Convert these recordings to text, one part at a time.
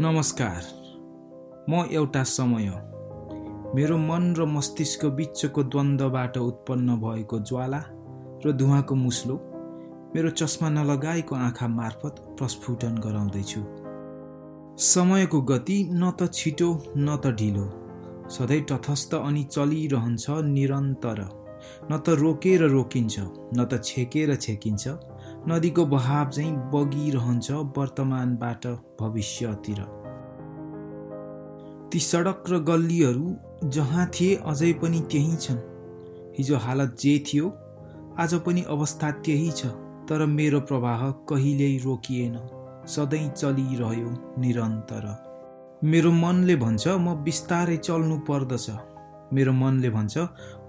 नमस्कार। म एउटा समय। मेरो मन र मस्तिष्क बिचको द्वन्द्वबाट उत्पन्न भएको ज्वाला र धुवाको मुस्लो मेरो चस्मा नलगाएको आँखा मार्फत प्रस्फुटन गराउँदैछु। समयको गति न त छिटो न त ढिलो। सधैँ तटस्थ अनि चलिरहन्छ निरन्तर। न त रोकेर रोकिन्छ न त छेकेर छेकिन्छ। नदीको बहाव चाहिँ बगिरहन्छ वर्तमानबाट भविष्यतिर। ती सडक र गल्लीहरू जहाँ थिए अझै पनि त्यही छन्। हिजो हालत जे थियो आज पनि अवस्था त्यही छ तर मेरो प्रवाह कहिल्यै रोकिएन। सधैँ चलिरह्यो निरन्तर। मेरो मनले भन्छ म बिस्तारै चल्नु पर्दछ। मेरो मनले भन्छ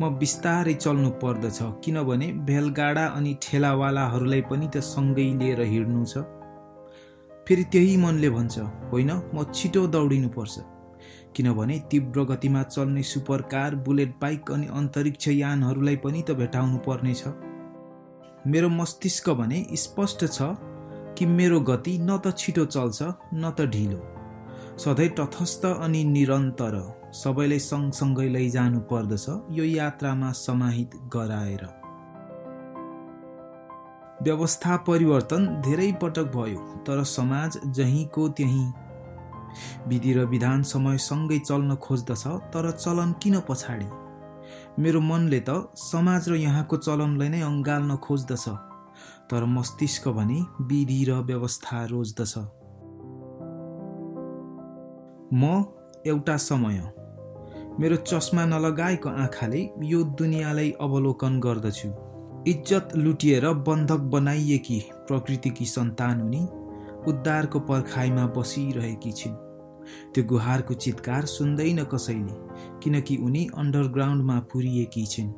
म बिस्तारै चल्नु पर्दछ किनभने भेलगाडा अनि ठेलावालाहरूलाई पनि त सँगै लिएर हिँड्नु छ। फेरि त्यही मनले भन्छ होइन म छिटो दौडिनुपर्छ। किनभने तीव्र गतिमा चल्ने सुपर कार बुलेट बाइक अनि अन्तरिक्ष यानहरूलाई पनि त भेटाउनु पर्नेछ मेरो मस्तिष्क भने स्पष्ट छ कि मेरो गति न त छिटो चल्छ न त ढिलो। सधैँ तटस्थ अनि निरन्तर सबैलाई सँगसँगै लैजानु पर्दछ यो यात्रामा समाहित गराएर। व्यवस्था परिवर्तन धेरै पटक भयो तर समाज जहीँको त्यहीँ विधि र विधान समयसँगै चल्न खोज्दछ तर चलन किन पछाडि? मेरो मनले त समाज र यहाँको चलनलाई नै अँगाल्न खोज्दछ तर मस्तिष्क भने विधि र व्यवस्था रोज्दछ। म एउटा समय। मेरो चस्मा नलगाएको आँखाले यो दुनियाँलाई अवलोकन गर्दछु। इज्जत लुटिएर बन्धक बनाइएकी प्रकृतिकी सन्तान उनी उद्धारको पर्खाइमा बसिरहेकी छिन्। त्यो गुहारको चितकार सुन्दैन कसैले किनकि उनी अन्डरग्राउन्डमा पुरिएकी छिन्।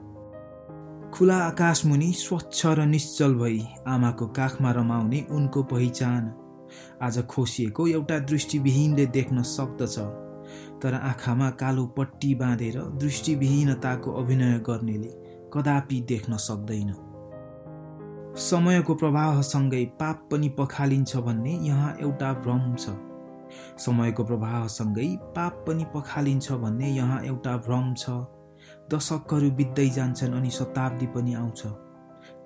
खुला आकाशमुनि स्वच्छ र निश्चल भई आमाको काखमा रमाउने उनको पहिचान। आज खोसिएको एउटा दृष्टिविहीनले देख्न सक्दछ तर आँखामा कालो पट्टी बाँधेर दृष्टिविहीनताको अभिनय गर्नेले कदापि देख्न सक्दैन। समयको प्रवाहसँगै पाप पनि पखालिन्छ भन्ने यहाँ एउटा भ्रम छ। समयको प्रवाहसँगै पाप पनि पखालिन्छ भन्ने यहाँ एउटा भ्रम छ। दशकहरू बित्दै जान्छन् अनि शताब्दी पनि आउँछ।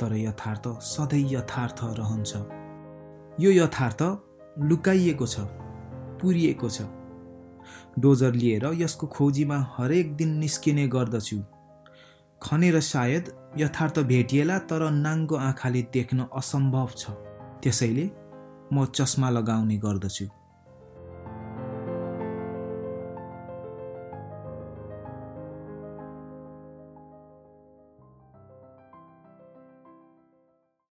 तर यथार्थ सधैँ यथार्थ रहन्छ। यो यथार्थ लुकाइएको छ पुरिएको छ। डोजर लिएर यसको खोजीमा हरेक दिन निस्किने गर्दछु। खनेर सायद यथार्थ भेटिएला तर नाङ्गो आँखाले देख्न असम्भव छ। त्यसैले म चस्मा लगाउने गर्दछु।